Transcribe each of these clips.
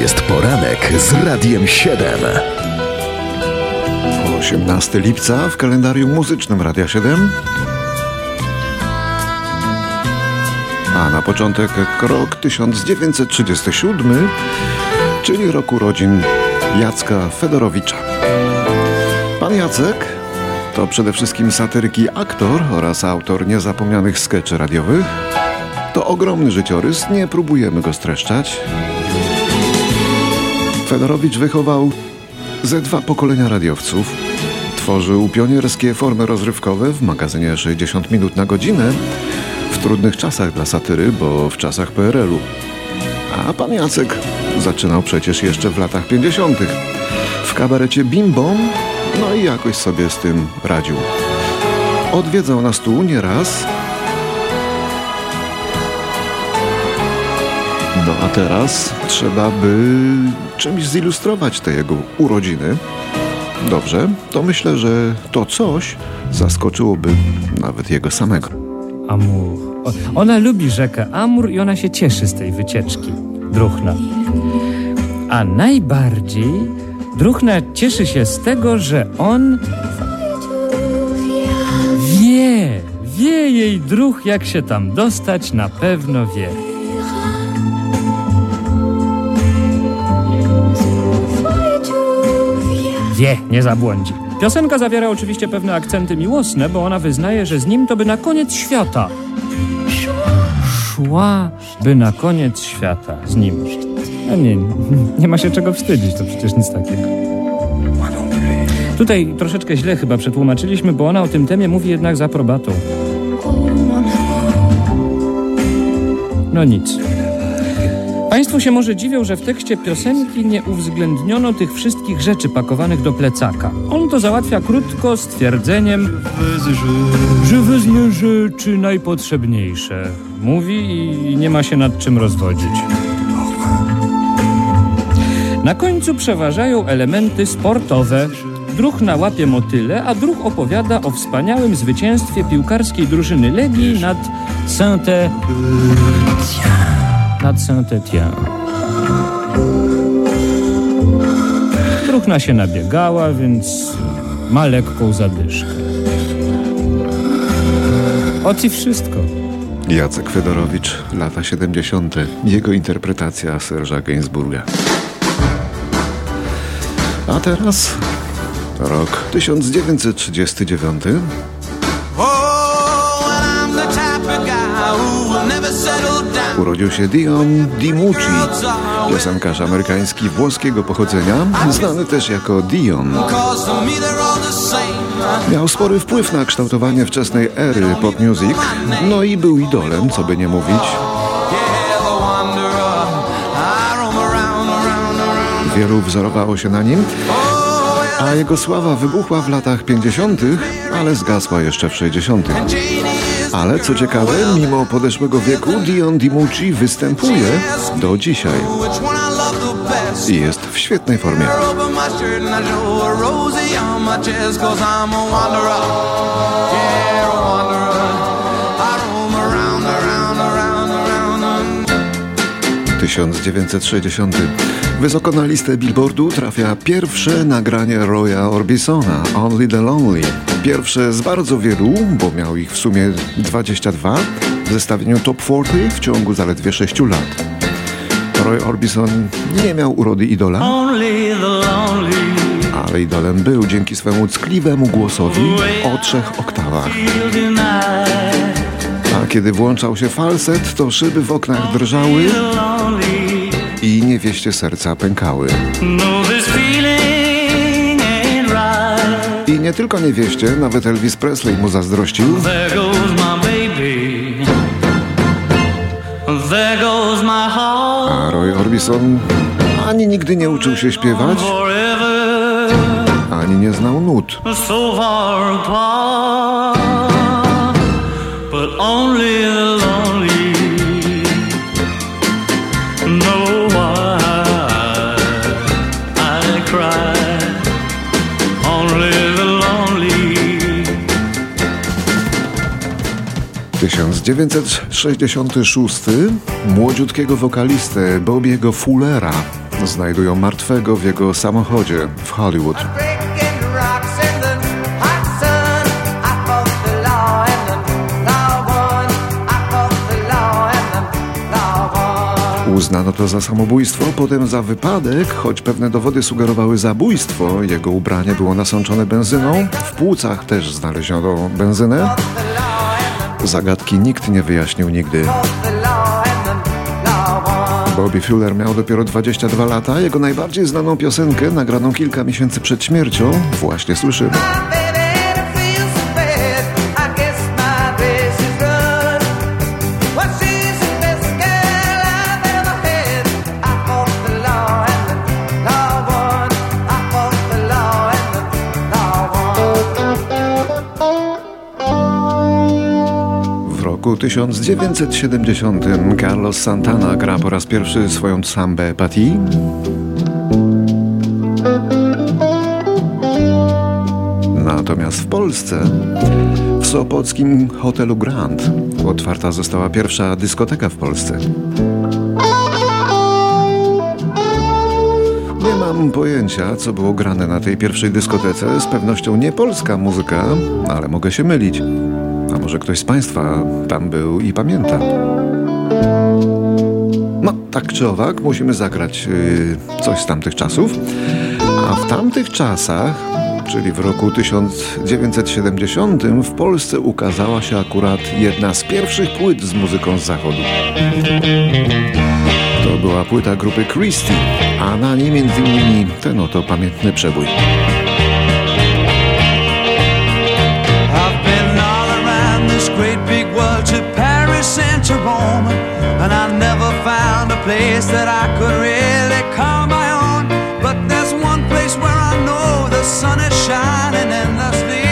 jest poranek z Radiem 7. 18 lipca w kalendarium muzycznym Radia 7. A na początek rok 1937, czyli rok urodzin Jacka Fedorowicza. Pan Jacek to przede wszystkim satyryk i aktor oraz autor niezapomnianych skeczy radiowych. To ogromny życiorys, nie próbujemy go streszczać. Fedorowicz wychował ze dwa pokolenia radiowców. Tworzył pionierskie formy rozrywkowe w magazynie 60 minut na godzinę w trudnych czasach dla satyry, bo w czasach PRL-u. A pan Jacek zaczynał przecież jeszcze w latach 50. w kabarecie Bim no i jakoś sobie z tym radził. Odwiedzał nas tu nieraz. No a teraz trzeba by czymś zilustrować te jego urodziny. Dobrze, to myślę, że to coś zaskoczyłoby nawet jego samego. Amur. Ona lubi rzekę Amur i ona się cieszy z tej wycieczki. Druchna. A najbardziej Druchna cieszy się z tego, że on wie, wie jej druh, jak się tam dostać, na pewno wie. Wie, nie zabłądzi. Piosenka zawiera oczywiście pewne akcenty miłosne, bo ona wyznaje, że z nim to by na koniec świata. Szła by na koniec świata z nim. A nie, nie ma się czego wstydzić, to przecież nic takiego. Tutaj troszeczkę źle chyba przetłumaczyliśmy, bo ona o tym temie mówi jednak z aprobatą. No nic. Państwo się może dziwią, że w tekście piosenki nie uwzględniono tych wszystkich rzeczy pakowanych do plecaka. On to załatwia krótko stwierdzeniem, że wezmę rzeczy najpotrzebniejsze. Mówi i nie ma się nad czym rozwodzić. Na końcu przeważają elementy sportowe. Druh na łapie motyle, a druh opowiada o wspaniałym zwycięstwie piłkarskiej drużyny Legii nad Saint-Étienne. Nad Saint-Étienne. Druchna się nabiegała, więc ma lekką zadyszkę. Oci wszystko. Jacek Fedorowicz, lata 70. Jego interpretacja Serża Gainsbourga. A teraz rok 1939. Urodził się Dion DiMucci, piosenkarz amerykański włoskiego pochodzenia, znany też jako Dion. Miał spory wpływ na kształtowanie wczesnej ery pop music, no i był idolem, co by nie mówić. Wielu wzorowało się na nim, a jego sława wybuchła w latach 50., ale zgasła jeszcze w 60. Ale co ciekawe, mimo podeszłego wieku, Dion DiMucci występuje do dzisiaj. I jest w świetnej formie. ...1960. Wysoko na listę Billboardu trafia pierwsze nagranie Roya Orbisona, Only the Lonely. Pierwsze z bardzo wielu, bo miał ich w sumie 22, w zestawieniu Top 40 w ciągu zaledwie 6 lat. Roy Orbison nie miał urody idola, ale idolem był dzięki swemu ckliwemu głosowi o trzech oktawach. A kiedy włączał się falset, to szyby w oknach drżały i niewieście serca pękały. I nie tylko niewieście, nawet Elvis Presley mu zazdrościł. A Roy Orbison ani nigdy nie uczył się śpiewać, ani nie znał nut. 1966 młodziutkiego wokalistę Bobiego Fullera znajdują martwego w jego samochodzie w Hollywood. Uznano to za samobójstwo, potem za wypadek, choć pewne dowody sugerowały zabójstwo. Jego ubranie było nasączone benzyną, w płucach też znaleziono benzynę. Zagadki nikt nie wyjaśnił nigdy. Bobby Fuller miał dopiero 22 lata. Jego najbardziej znaną piosenkę, nagraną kilka miesięcy przed śmiercią, właśnie słyszymy. 1970 Carlos Santana gra po raz pierwszy swoją sambę Patti. Natomiast w Polsce, w sopockim hotelu Grand, otwarta została pierwsza dyskoteka w Polsce. Nie mam pojęcia, co było grane na tej pierwszej dyskotece. Z pewnością nie polska muzyka, ale mogę się mylić. Może ktoś z Państwa tam był i pamięta? No, tak czy owak, musimy zagrać yy, coś z tamtych czasów. A w tamtych czasach, czyli w roku 1970, w Polsce ukazała się akurat jedna z pierwszych płyt z muzyką z zachodu. To była płyta grupy Christie, a na niej między innymi ten oto pamiętny przebój. To Rome, and I never found a place that I could really call my own. But there's one place where I know the sun is shining endlessly,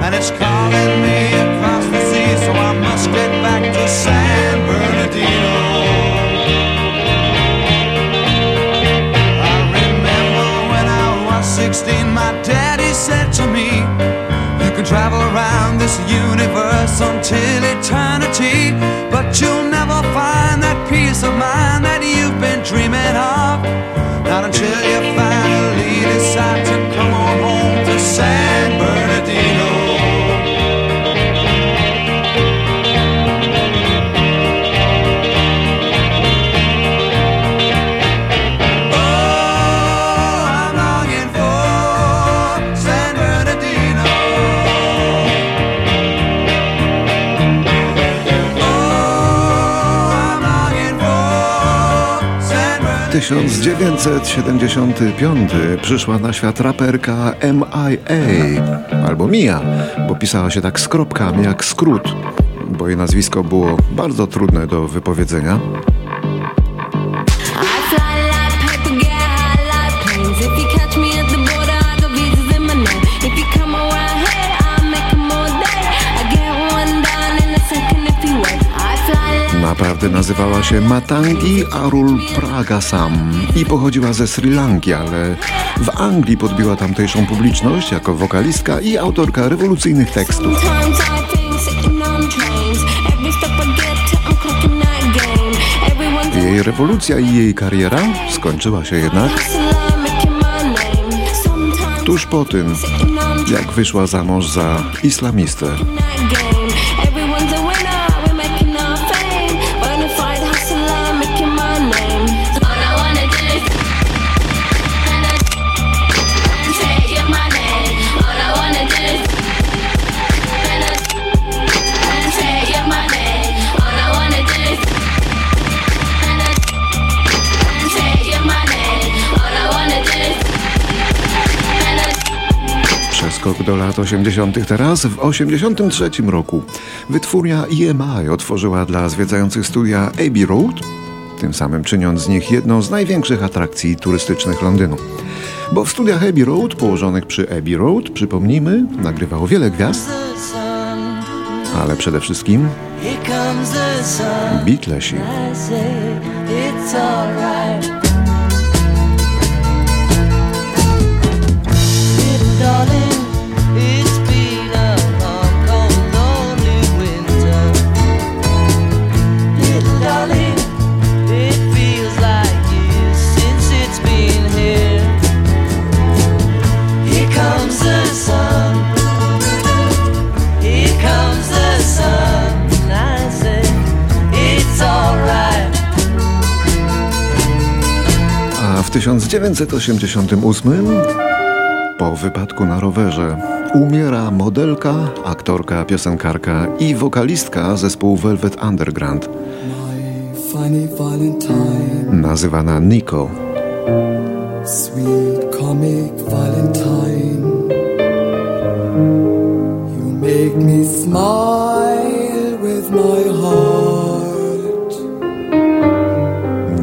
and it's calling me across the sea, so I must get back to San Bernardino. I remember when I was 16, my daddy said to me, You can travel around this universe until eternity 1975 przyszła na świat raperka MIA albo Mia, bo pisała się tak z kropkami jak skrót, bo jej nazwisko było bardzo trudne do wypowiedzenia. Nazywała się Matangi Arul Pragasam i pochodziła ze Sri Lanki, ale w Anglii podbiła tamtejszą publiczność jako wokalistka i autorka rewolucyjnych tekstów. Jej rewolucja i jej kariera skończyła się jednak tuż po tym, jak wyszła za mąż za islamistę. Skok do lat 80. teraz. W 83 roku wytwórnia EMI otworzyła dla zwiedzających studia Abbey Road, tym samym czyniąc z nich jedną z największych atrakcji turystycznych Londynu. Bo w studiach Abbey Road, położonych przy Abbey Road, przypomnijmy, nagrywało wiele gwiazd, ale przede wszystkim Beatlesi. W 1988 po wypadku na rowerze umiera modelka, aktorka, piosenkarka i wokalistka zespołu Velvet Underground, nazywana Nico. Sweet comic Valentine You make me smile with my heart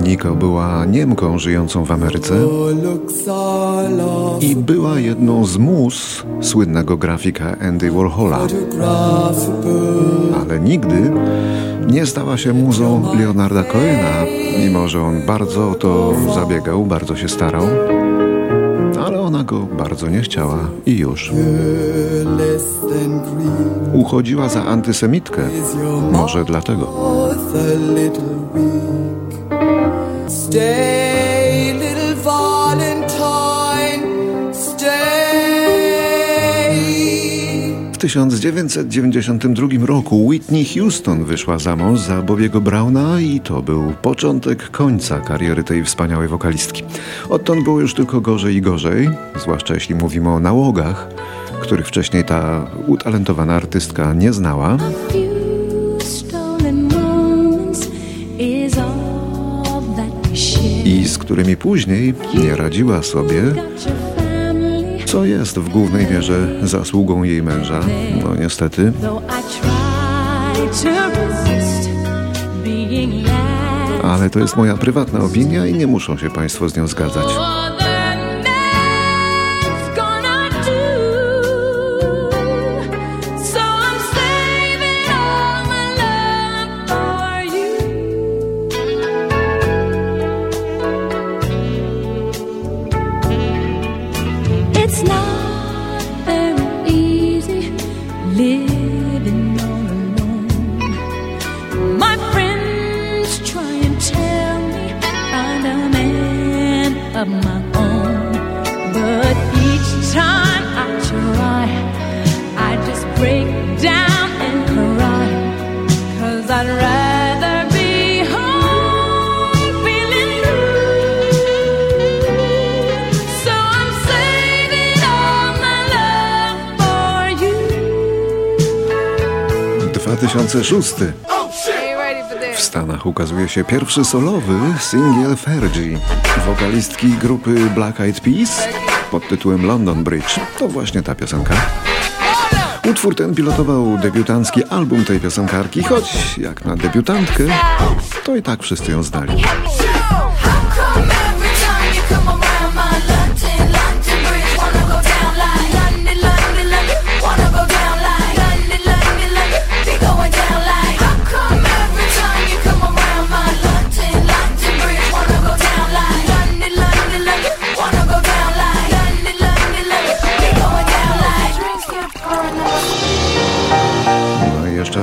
Niko była Niemką żyjącą w Ameryce i była jedną z mus słynnego grafika Andy Warhola. Ale nigdy nie stała się muzą Leonarda Cohena, mimo że on bardzo o to zabiegał, bardzo się starał. Ale ona go bardzo nie chciała i już. Uchodziła za antysemitkę. Może dlatego. W 1992 roku Whitney Houston wyszła za mąż za Bobiego Browna i to był początek końca kariery tej wspaniałej wokalistki. Odtąd było już tylko gorzej i gorzej, zwłaszcza jeśli mówimy o nałogach, których wcześniej ta utalentowana artystka nie znała. I z którymi później nie radziła sobie co jest w głównej mierze zasługą jej męża. No niestety. Ale to jest moja prywatna opinia i nie muszą się Państwo z nią zgadzać. 2006 w Stanach ukazuje się pierwszy solowy singiel Fergie, wokalistki grupy Black Eyed Peas pod tytułem London Bridge. To właśnie ta piosenka. Utwór ten pilotował debiutancki album tej piosenkarki, choć jak na debiutantkę, to i tak wszyscy ją znali.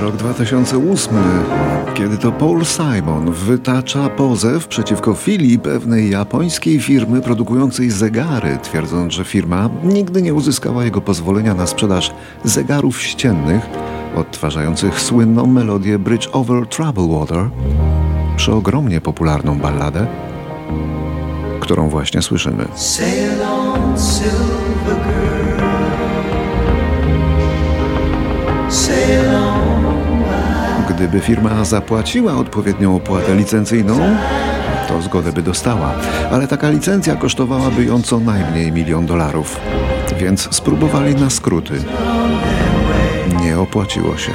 Rok 2008, kiedy to Paul Simon wytacza pozew przeciwko filii pewnej japońskiej firmy produkującej zegary, twierdząc, że firma nigdy nie uzyskała jego pozwolenia na sprzedaż zegarów ściennych odtwarzających słynną melodię Bridge Over Troubled Water, przeogromnie popularną balladę, którą właśnie słyszymy. Sail on, silver girl. Gdyby firma zapłaciła odpowiednią opłatę licencyjną, to zgodę by dostała, ale taka licencja kosztowałaby ją co najmniej milion dolarów. Więc spróbowali na skróty. Nie opłaciło się.